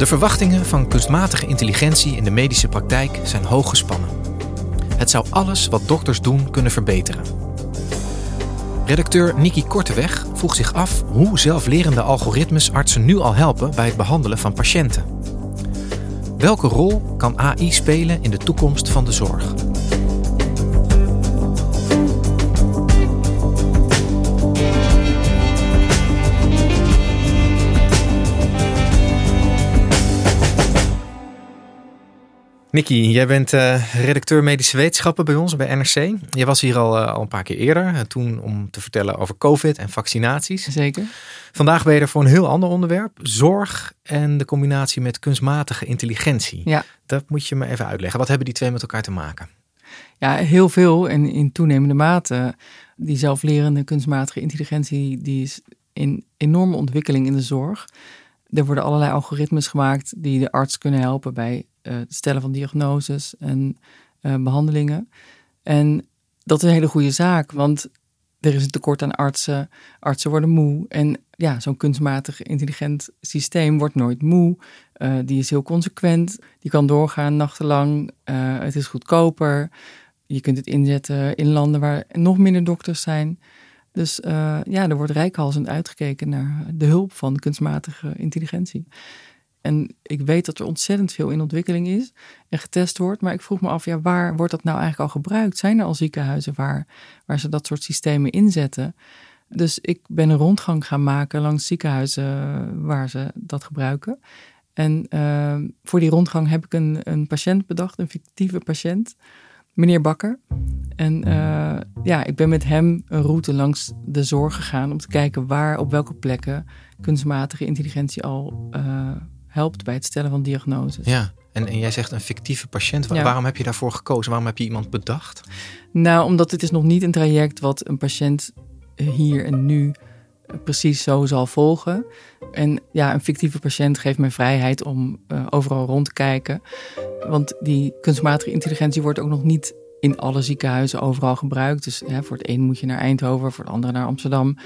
De verwachtingen van kunstmatige intelligentie in de medische praktijk zijn hoog gespannen. Het zou alles wat dokters doen kunnen verbeteren. Redacteur Niki Korteweg vroeg zich af hoe zelflerende algoritmes artsen nu al helpen bij het behandelen van patiënten. Welke rol kan AI spelen in de toekomst van de zorg? Nicky, jij bent uh, redacteur medische wetenschappen bij ons, bij NRC. Je was hier al, uh, al een paar keer eerder, uh, toen om te vertellen over COVID en vaccinaties. Zeker. Vandaag ben je er voor een heel ander onderwerp. Zorg en de combinatie met kunstmatige intelligentie. Ja. Dat moet je me even uitleggen. Wat hebben die twee met elkaar te maken? Ja, heel veel en in toenemende mate. Die zelflerende kunstmatige intelligentie die is in enorme ontwikkeling in de zorg. Er worden allerlei algoritmes gemaakt die de arts kunnen helpen bij het stellen van diagnoses en uh, behandelingen. En dat is een hele goede zaak, want er is een tekort aan artsen. Artsen worden moe. En ja, zo'n kunstmatig intelligent systeem wordt nooit moe. Uh, die is heel consequent. Die kan doorgaan nachtenlang. het is goedkoper. Je kunt het inzetten in landen waar nog minder dokters zijn. Dus ja, er wordt rijkhalsend uitgekeken naar de hulp van kunstmatige intelligentie. En ik weet dat er ontzettend veel in ontwikkeling is en getest wordt. Maar ik vroeg me af, ja, waar wordt dat nou eigenlijk al gebruikt? Zijn er al ziekenhuizen waar, waar ze dat soort systemen inzetten? Dus ik ben een rondgang gaan maken langs ziekenhuizen waar ze dat gebruiken. En uh, voor die rondgang heb ik een, een patiënt bedacht, een fictieve patiënt, meneer Bakker. En uh, ja, ik ben met hem een route langs de zorg gegaan om te kijken waar, op welke plekken kunstmatige intelligentie al uh, helpt bij het stellen van diagnoses. Ja, en, en jij zegt een fictieve patiënt. Ja. Waarom heb je daarvoor gekozen? Waarom heb je iemand bedacht? Nou, omdat het is nog niet een traject wat een patiënt hier en nu precies zo zal volgen. En ja, een fictieve patiënt geeft mij vrijheid om uh, overal rond te kijken. Want die kunstmatige intelligentie wordt ook nog niet in alle ziekenhuizen overal gebruikt. Dus hè, voor het een moet je naar Eindhoven, voor het andere naar Amsterdam.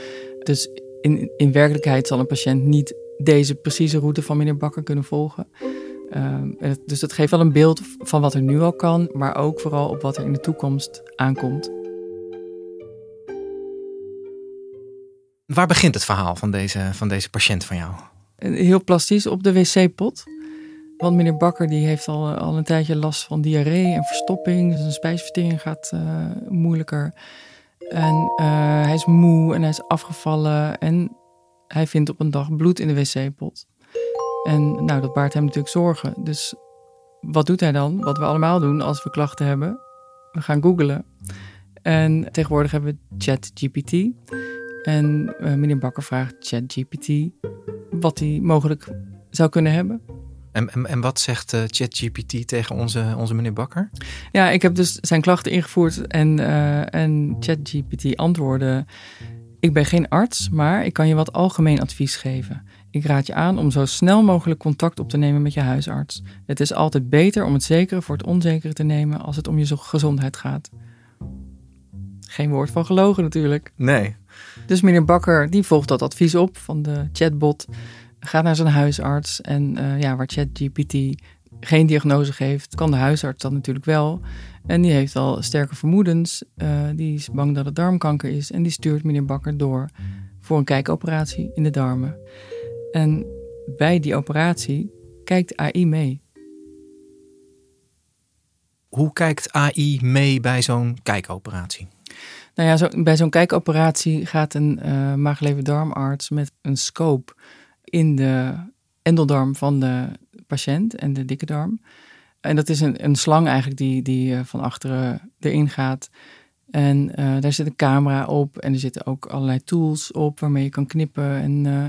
Dus in, in werkelijkheid zal een patiënt niet deze precieze route van meneer Bakker kunnen volgen. Uh, dus dat geeft wel een beeld van wat er nu al kan, maar ook vooral op wat er in de toekomst aankomt. Waar begint het verhaal van deze, van deze patiënt van jou? Heel plastisch op de wc-pot. Want meneer Bakker die heeft al, al een tijdje last van diarree en verstopping. Dus zijn spijsvertering gaat uh, moeilijker. En uh, hij is moe en hij is afgevallen. En hij vindt op een dag bloed in de wc-pot. En nou, dat baart hem natuurlijk zorgen. Dus wat doet hij dan? Wat we allemaal doen als we klachten hebben. We gaan googlen. En tegenwoordig hebben we ChatGPT. En uh, meneer Bakker vraagt ChatGPT wat hij mogelijk zou kunnen hebben. En, en, en wat zegt uh, ChatGPT tegen onze, onze meneer Bakker? Ja, ik heb dus zijn klachten ingevoerd en, uh, en ChatGPT antwoordde... Ik ben geen arts, maar ik kan je wat algemeen advies geven. Ik raad je aan om zo snel mogelijk contact op te nemen met je huisarts. Het is altijd beter om het zekere voor het onzekere te nemen als het om je gezondheid gaat. Geen woord van gelogen natuurlijk. Nee. Dus meneer Bakker die volgt dat advies op van de chatbot, gaat naar zijn huisarts en uh, ja, waar ChatGPT geen diagnose geeft, kan de huisarts dat natuurlijk wel. En die heeft al sterke vermoedens. Uh, die is bang dat het darmkanker is. En die stuurt meneer Bakker door voor een kijkoperatie in de darmen. En bij die operatie kijkt AI mee. Hoe kijkt AI mee bij zo'n kijkoperatie? Nou ja, zo, bij zo'n kijkoperatie gaat een uh, darmarts met een scope in de endeldarm van de patiënt en de dikke darm. En dat is een, een slang eigenlijk die, die uh, van achteren erin gaat. En uh, daar zit een camera op en er zitten ook allerlei tools op waarmee je kan knippen. En uh,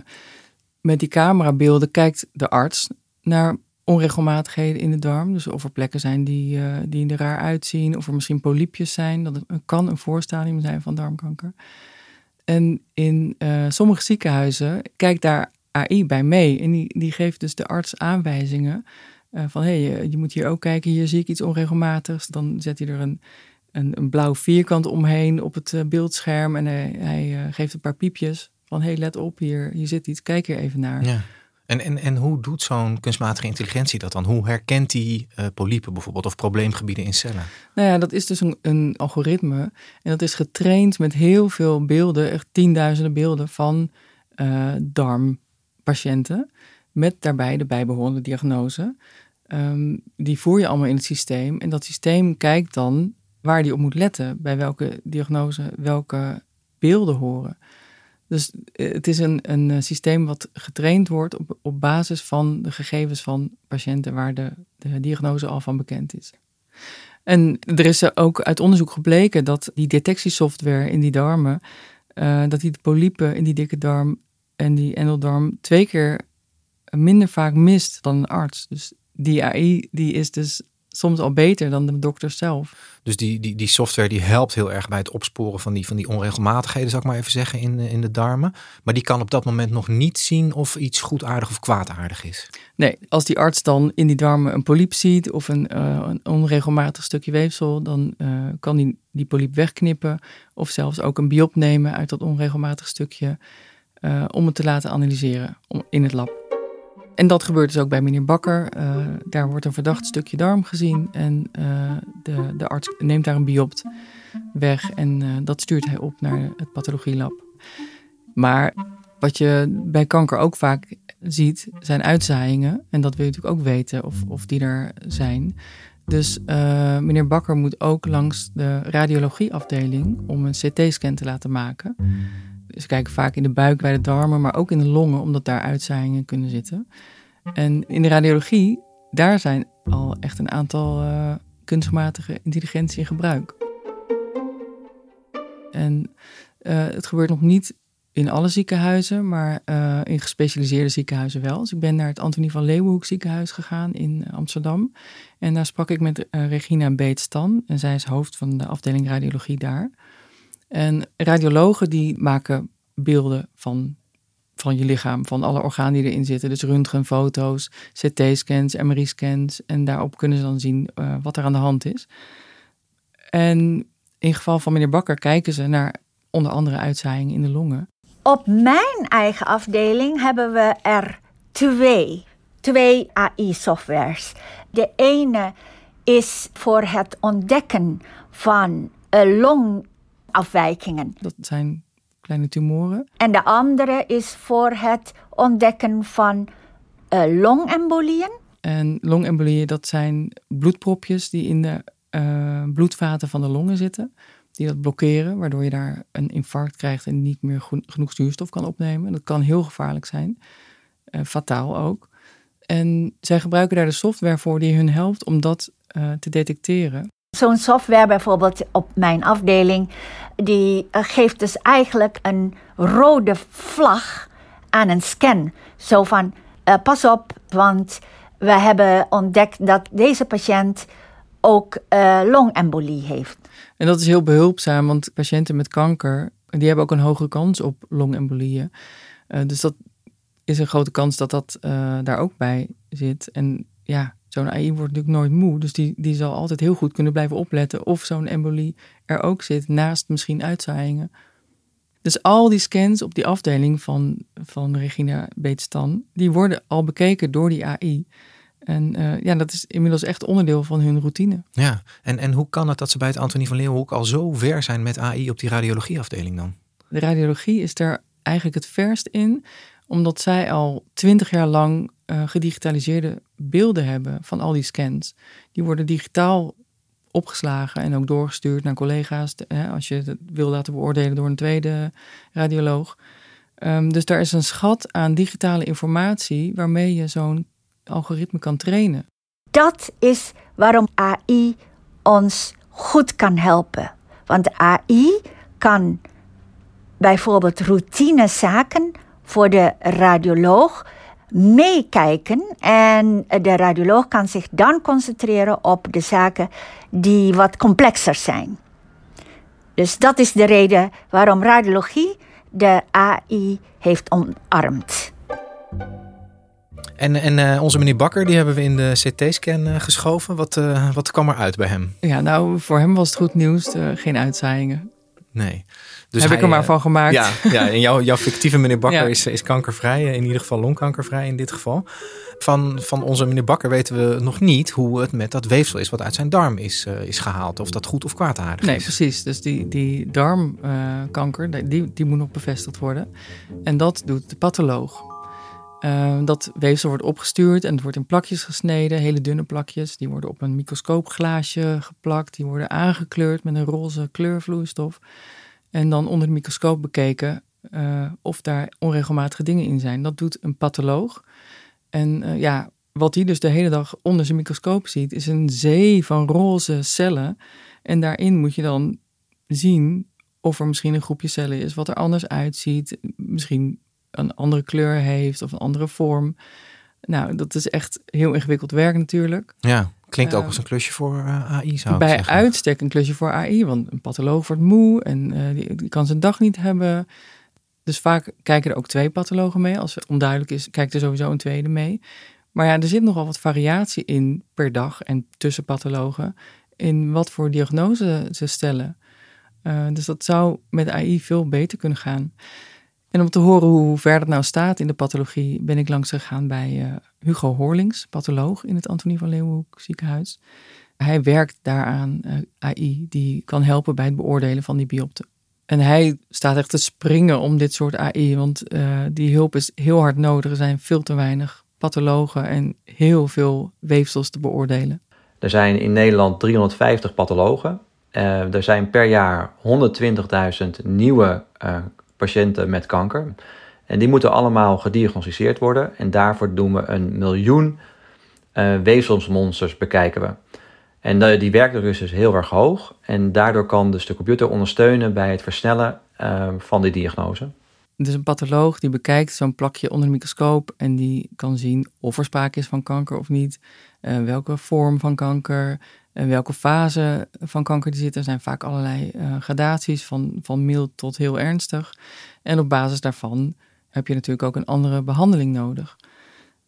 met die camerabeelden kijkt de arts naar onregelmatigheden in de darm. Dus of er plekken zijn die, uh, die er raar uitzien, of er misschien polypjes zijn. Dat kan een voorstadium zijn van darmkanker. En in sommige ziekenhuizen kijkt daar AI bij mee. En die, die geeft dus de arts aanwijzingen van hé, hey, je moet hier ook kijken, hier zie ik iets onregelmatigs. Dan zet hij er een een, een blauw vierkant omheen op het eh, beeldscherm. En hij, hij eh, geeft een paar piepjes van hé, hey, let op, hier, hier zit iets, kijk er even naar. Ja. En, en, en hoe doet zo'n kunstmatige intelligentie dat dan? Hoe herkent die uh, polypen bijvoorbeeld of probleemgebieden in cellen? Nou ja, dat is dus een, een, algoritme. En dat is getraind met heel veel beelden, echt tienduizenden beelden van uh, darmpatiënten. Met daarbij de bijbehorende diagnose. Um, die voer je allemaal in het systeem. En dat systeem kijkt dan waar die op moet letten, bij welke diagnose welke beelden horen. Dus eh, het is een, een eh, systeem wat getraind wordt op, op basis van de gegevens van patiënten waar de, de diagnose al van bekend is. En er is ook uit onderzoek gebleken dat die detectiesoftware in die darmen, uh, dat die polypen in die dikke darm en die endeldarm twee keer minder vaak mist dan een arts. Dus die AI die is dus soms al beter dan de dokter zelf. Dus die, die, die software die helpt heel erg bij het opsporen van die, van die onregelmatigheden, zou ik maar even zeggen, in, in de darmen. Maar die kan op dat moment nog niet zien of iets goedaardig of kwaadaardig is. Nee, als die arts dan in die darmen een polyp ziet of een, uh, een onregelmatig stukje weefsel, dan uh, kan die die polyp wegknippen of zelfs ook een biop nemen uit dat onregelmatig stukje uh, om het te laten analyseren in het lab. En dat gebeurt dus ook bij meneer Bakker. Uh, daar wordt een verdacht stukje darm gezien en uh, de, de arts neemt daar een biopt weg en dat stuurt hij op naar het pathologielab. Maar wat je bij kanker ook vaak ziet, zijn uitzaaiingen. En dat wil je natuurlijk ook weten of, of die er zijn. Dus meneer Bakker moet ook langs de radiologieafdeling om een CT-scan te laten maken. Ze kijken vaak in de buik bij de darmen, maar ook in de longen, omdat daar uitzaaiingen kunnen zitten. En in de radiologie, daar zijn al echt een aantal uh, kunstmatige intelligentie in gebruik. En uh, het gebeurt nog niet in alle ziekenhuizen, maar uh, in gespecialiseerde ziekenhuizen wel. Dus ik ben naar het Antonie van Leeuwenhoek ziekenhuis gegaan in Amsterdam. En daar sprak ik met Regina Beetstan. En zij is hoofd van de afdeling radiologie daar. En radiologen die maken beelden van, van je lichaam, van alle organen die erin zitten. Dus röntgenfoto's, CT-scans, MRI-scans. En daarop kunnen ze dan zien uh, wat er aan de hand is. En in geval van meneer Bakker kijken ze naar onder andere uitzaaiingen in de longen. Op mijn eigen afdeling hebben we er twee. Twee AI-softwares. De ene is voor het ontdekken van long afwijkingen. Dat zijn kleine tumoren. En de andere is voor het ontdekken van uh, longembolieën. En longembolieën, dat zijn bloedpropjes die in de uh, bloedvaten van de longen zitten. Die dat blokkeren, waardoor je daar een infarct krijgt en niet meer genoeg zuurstof kan opnemen. Dat kan heel gevaarlijk zijn, uh, fataal ook. En zij gebruiken daar de software voor die hun helpt om dat te detecteren. Zo'n software bijvoorbeeld op mijn afdeling, die eh, geeft dus eigenlijk een rode vlag aan een scan. Zo van, uh, pas op, want we hebben ontdekt dat deze patiënt ook uh, longembolie heeft. En dat is heel behulpzaam, want patiënten met kanker, die hebben ook een hogere kans op longembolieën. Dus dat is een grote kans dat dat daar ook bij zit. En ja, zo'n AI wordt natuurlijk nooit moe. Dus die, die zal altijd heel goed kunnen blijven opletten of zo'n embolie er ook zit, naast misschien uitzaaiingen. Dus al die scans op die afdeling van, van Regina Beetstan, die worden al bekeken door die AI. En uh, ja, dat is inmiddels echt onderdeel van hun routine. Ja, en, en hoe kan het dat ze bij het Antonie van Leeuwenhoek al zo ver zijn met AI op die radiologieafdeling dan? De radiologie is daar eigenlijk het verst in, omdat zij al twintig jaar lang uh, gedigitaliseerde beelden hebben van al die scans. Die worden digitaal opgeslagen en ook doorgestuurd naar collega's. Hè, als je het wil laten beoordelen door een tweede radioloog. Um, dus daar is een schat aan digitale informatie waarmee je zo'n algoritme kan trainen. Dat is waarom AI ons goed kan helpen. Want AI kan bijvoorbeeld routinezaken voor de radioloog meekijken en de radioloog kan zich dan concentreren op de zaken die wat complexer zijn. Dus dat is de reden waarom radiologie de AI heeft omarmd. En, en uh, onze meneer Bakker, die hebben we in de CT-scan uh, geschoven. Wat, uh, wat kwam er uit bij hem? Ja, nou, voor hem was het goed nieuws. geen uitzaaiingen. Nee. Dus Heb ik er maar van gemaakt. Ja, ja en jouw, jouw fictieve meneer Bakker is, is kankervrij. In ieder geval longkankervrij in dit geval. Van, van onze meneer Bakker weten we nog niet hoe het met dat weefsel is wat uit zijn darm is, is gehaald. Of dat goed of kwaadaardig nee, is. Nee, precies. Dus die, die darmkanker, die, die moet nog bevestigd worden. En dat doet de patholoog. Uh, dat weefsel wordt opgestuurd en het wordt in plakjes gesneden, hele dunne plakjes. Die worden op een microscoopglaasje geplakt, die worden aangekleurd met een roze kleurvloeistof. En dan onder de microscoop bekeken uh, of daar onregelmatige dingen in zijn. Dat doet een patholoog. En uh, ja, wat hij dus de hele dag onder zijn microscoop ziet, is een zee van roze cellen. En daarin moet je dan zien of er misschien een groepje cellen is wat er anders uitziet. Misschien een andere kleur heeft of een andere vorm. Nou, dat is echt heel ingewikkeld werk natuurlijk. Ja, klinkt ook als een klusje voor uh, AI zou Bij zeggen. uitstek een klusje voor AI, want een patholoog wordt moe en uh, die, die, kan zijn dag niet hebben. Dus vaak kijken er ook twee pathologen mee. Als het onduidelijk is, kijkt er sowieso een tweede mee. Maar ja, er zit nogal wat variatie in per dag en tussen pathologen in wat voor diagnose ze stellen. Uh, dus dat zou met AI veel beter kunnen gaan. En om te horen hoe ver dat nou staat in de pathologie, ben ik langs gegaan bij uh, Hugo Horlings, patholoog in het Antonie van Leeuwenhoek ziekenhuis. Hij werkt daaraan uh, AI, die kan helpen bij het beoordelen van die biopten. En hij staat echt te springen om dit soort AI, want uh, die hulp is heel hard nodig. Er zijn veel te weinig pathologen en heel veel weefsels te beoordelen. Er zijn in Nederland 350 pathologen. er zijn per jaar 120.000 nieuwe patiënten met kanker. En die moeten allemaal gediagnosticeerd worden. En daarvoor doen we een miljoen uh, weefselsmonsters bekijken we. En die werkdruk is dus heel erg hoog. En daardoor kan dus de computer ondersteunen bij het versnellen uh, van die diagnose. Dus een patholoog die bekijkt zo'n plakje onder de microscoop en die kan zien of er sprake is van kanker of niet, uh, welke vorm van kanker, en welke fase van kanker die zit. Er zijn vaak allerlei uh, gradaties van, van mild tot heel ernstig. En op basis daarvan heb je natuurlijk ook een andere behandeling nodig.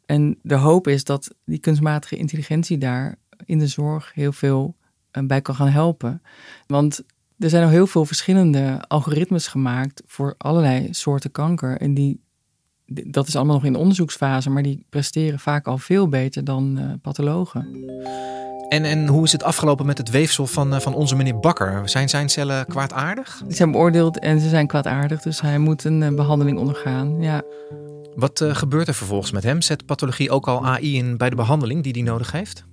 En de hoop is dat die kunstmatige intelligentie daar in de zorg heel veel uh, bij kan gaan helpen. Want er zijn al heel veel verschillende algoritmes gemaakt voor allerlei soorten kanker. En die, dat is allemaal nog in de onderzoeksfase, maar die presteren vaak al veel beter dan uh, pathologen. En, en hoe is het afgelopen met het weefsel van, eh, van onze meneer Bakker? Zijn zijn cellen kwaadaardig? Die zijn beoordeeld en ze zijn kwaadaardig, dus hij moet een eh, behandeling ondergaan. Ja. Wat gebeurt er vervolgens met hem? Zet pathologie ook al AI in bij de behandeling die hij nodig heeft?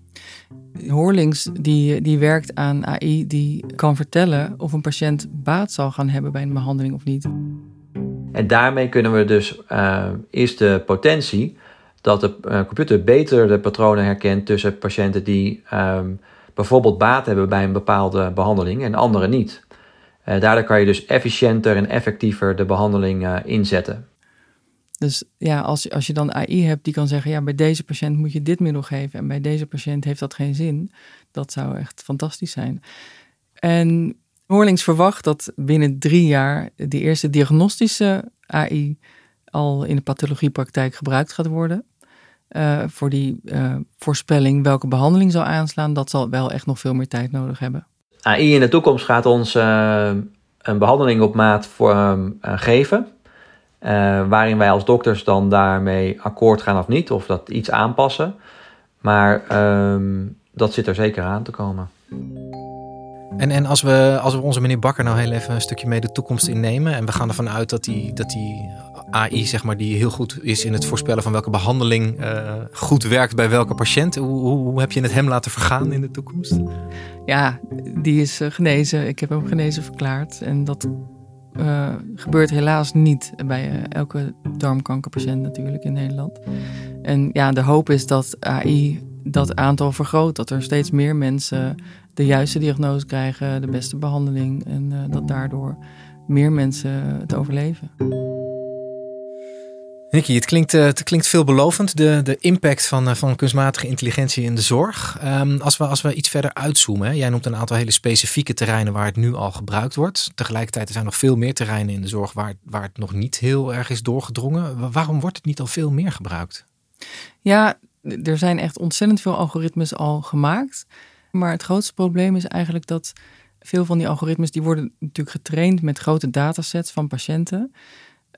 Hoorlings die, die werkt aan AI die kan vertellen of een patiënt baat zal gaan hebben bij een behandeling of niet. En daarmee kunnen we dus uh, eerst de potentie dat de uh, computer beter de patronen herkent tussen patiënten die um, bijvoorbeeld baat hebben bij een bepaalde behandeling en anderen niet. Uh, daardoor kan je dus efficiënter en effectiever de behandeling inzetten. Dus ja, als, als je dan AI hebt die kan zeggen, ja, bij deze patiënt moet je dit middel geven en bij deze patiënt heeft dat geen zin, dat zou echt fantastisch zijn. En Hoorlings verwacht dat binnen drie jaar de eerste diagnostische AI al in de pathologiepraktijk gebruikt gaat worden. Uh, voor die uh, voorspelling welke behandeling zal aanslaan, dat zal wel echt nog veel meer tijd nodig hebben. AI in de toekomst gaat ons uh, een behandeling op maat voor, geven. waarin wij als dokters dan daarmee akkoord gaan of niet, of dat iets aanpassen. Maar ehm, dat zit er zeker aan te komen. En, en als, we, als we onze meneer Bakker nou heel even een stukje mee de toekomst innemen. En we gaan ervan uit dat die, dat die AI, zeg maar, die heel goed is in het voorspellen van welke behandeling uh, goed werkt bij welke patiënt. Hoe, hoe, heb je het hem laten vergaan in de toekomst? Ja, die is uh, genezen. Ik heb hem genezen verklaard. En dat uh, gebeurt helaas niet bij elke darmkankerpatiënt natuurlijk in Nederland. En ja, de hoop is dat AI dat aantal vergroot. Dat er steeds meer mensen de juiste diagnose krijgen, de beste behandeling. En uh, dat daardoor meer mensen het overleven. Nicky, het klinkt, uh, het klinkt veelbelovend, de, de impact van, uh, van kunstmatige intelligentie in de zorg. Um, als, we, als we iets verder uitzoomen, hè, jij noemt een aantal hele specifieke terreinen waar het nu al gebruikt wordt. Tegelijkertijd er zijn nog veel meer terreinen in de zorg waar, waar het nog niet heel erg is doorgedrongen. Waarom wordt het niet al veel meer gebruikt? Ja, er zijn echt ontzettend veel algoritmes al gemaakt. Maar het grootste probleem is eigenlijk dat veel van die algoritmes die worden natuurlijk getraind met grote datasets van patiënten.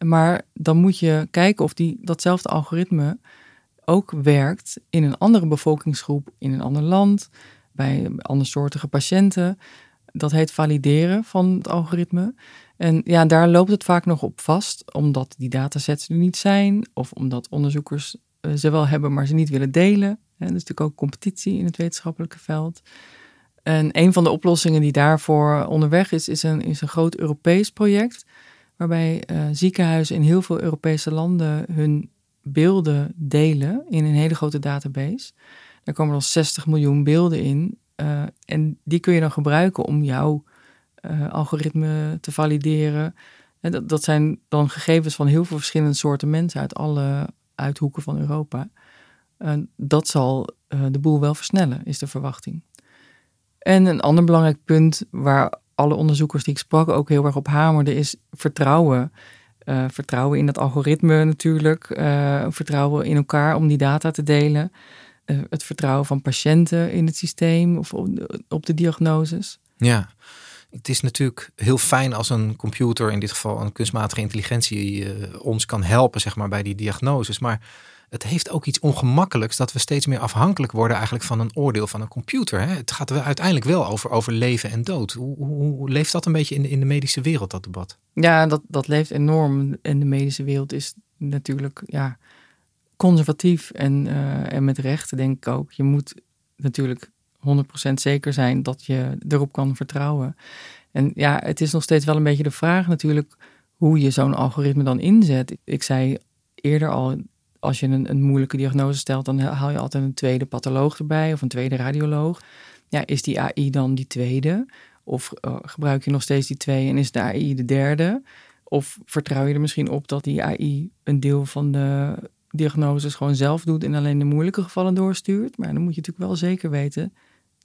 Maar dan moet je kijken of die, datzelfde algoritme ook werkt in een andere bevolkingsgroep, in een ander land, bij andersoortige patiënten. Dat heet valideren van het algoritme. En ja, daar loopt het vaak nog op vast, omdat die datasets er niet zijn, of omdat onderzoekers ze wel hebben, maar ze niet willen delen. Er is natuurlijk ook competitie in het wetenschappelijke veld. En een van de oplossingen die daarvoor onderweg is, is een, is een groot Europees project. Waarbij uh, ziekenhuizen in heel veel Europese landen hun beelden delen in een hele grote database. Daar komen dan 60 miljoen beelden in. Uh, en die kun je dan gebruiken om jouw algoritme te valideren. En dat, dat zijn dan gegevens van heel veel verschillende soorten mensen uit alle uithoeken van Europa. En dat zal de boel wel versnellen, is de verwachting. En een ander belangrijk punt waar alle onderzoekers die ik sprak ook heel erg op hamerden, is vertrouwen. Uh, vertrouwen in dat algoritme natuurlijk. Uh, vertrouwen in elkaar om die data te delen. Het vertrouwen van patiënten in het systeem of op de, op de diagnoses. Ja, het is natuurlijk heel fijn als een computer, in dit geval een kunstmatige intelligentie, ons kan helpen zeg maar, bij die diagnoses. Maar het heeft ook iets ongemakkelijks dat we steeds meer afhankelijk worden eigenlijk van een oordeel van een computer. Hè? Het gaat uiteindelijk wel over, over leven en dood. Hoe, hoe, leeft dat een beetje in de, in de medische wereld, dat debat? Ja, dat, dat leeft enorm. En de medische wereld is natuurlijk ja, conservatief en, uh, en met recht, denk ik ook. Je moet natuurlijk 100% zeker zijn dat je erop kan vertrouwen. En ja, het is nog steeds wel een beetje de vraag natuurlijk hoe je zo'n algoritme dan inzet. Ik zei eerder al, als je een, een, moeilijke diagnose stelt, dan haal je altijd een tweede patholoog erbij of een tweede radioloog. Ja, is die AI dan die tweede? Of uh, gebruik je nog steeds die twee en is de AI de derde? Of vertrouw je er misschien op dat die AI een deel van de diagnoses gewoon zelf doet en alleen de moeilijke gevallen doorstuurt? Maar dan moet je natuurlijk wel zeker weten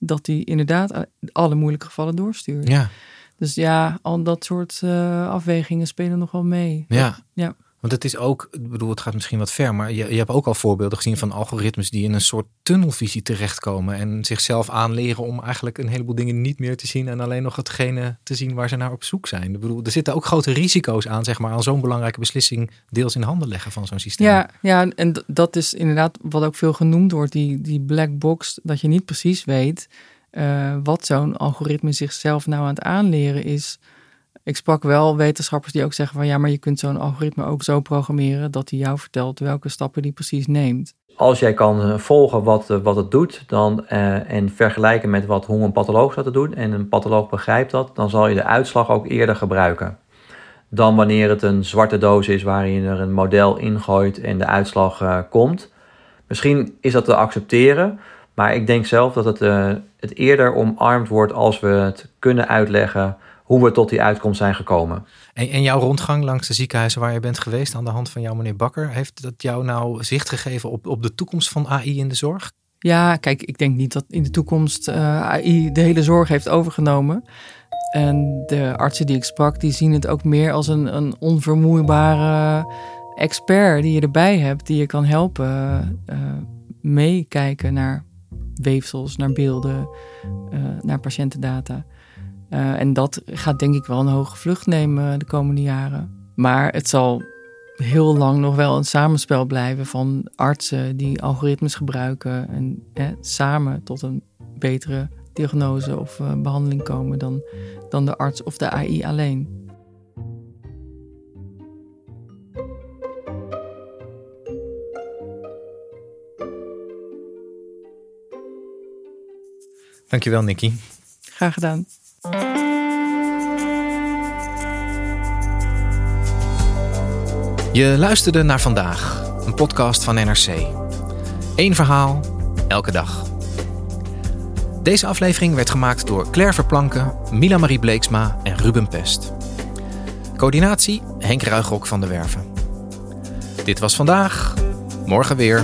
dat die inderdaad alle moeilijke gevallen doorstuurt. Ja. Dus ja, al dat soort uh, afwegingen spelen nog wel mee. Ja. ja. Want het is ook, ik bedoel, het gaat misschien wat ver, maar je, je hebt ook al voorbeelden gezien van algoritmes die in een soort tunnelvisie terechtkomen en zichzelf aanleren om eigenlijk een heleboel dingen niet meer te zien en alleen nog hetgene te zien waar ze naar op zoek zijn. Ik bedoel, er zitten ook grote risico's aan, zeg maar, aan zo'n belangrijke beslissing deels in handen leggen van zo'n systeem. Ja, ja, en dat is inderdaad wat ook veel genoemd wordt, die, die black box, dat je niet precies weet uh, wat zo'n algoritme zichzelf nou aan het aanleren is. Ik sprak wel wetenschappers die ook zeggen van ja, maar je kunt zo'n algoritme ook zo programmeren dat hij jou vertelt welke stappen die precies neemt. Als jij kan eh, volgen wat, eh, wat het doet dan, uh, en vergelijken met wat, hoe een patholoog dat te doen en een patholoog begrijpt dat, dan zal je de uitslag ook eerder gebruiken. Dan wanneer het een zwarte doos is waarin je er een model ingooit en de uitslag komt. Misschien is dat te accepteren, maar ik denk zelf dat het, het eerder omarmd wordt als we het kunnen uitleggen hoe we tot die uitkomst zijn gekomen. En, en, jouw rondgang langs de ziekenhuizen waar je bent geweest aan de hand van jouw meneer Bakker, heeft dat jou nou zicht gegeven op, op de toekomst van AI in de zorg? Ja, kijk, ik denk niet dat in de toekomst uh, AI de hele zorg heeft overgenomen. En de artsen die ik sprak, die zien het ook meer als een, een onvermoeibare expert die je erbij hebt, die je kan helpen uh, meekijken naar weefsels, naar beelden, uh, naar patiëntendata. Uh, en dat gaat denk ik wel een hoge vlucht nemen de komende jaren. Maar het zal heel lang nog wel een samenspel blijven van artsen die algoritmes gebruiken en hè, samen tot een betere diagnose of uh, behandeling komen dan, dan de arts of de AI alleen. Dankjewel, Nicky. Graag gedaan. Je luisterde naar vandaag, een podcast van NRC. Eén verhaal, elke dag. Deze aflevering werd gemaakt door Claire Verplanken, Mila Marie Bleeksma en Ruben Pest. Coördinatie Henk Ruigrok van de Werven. Dit was vandaag, morgen weer.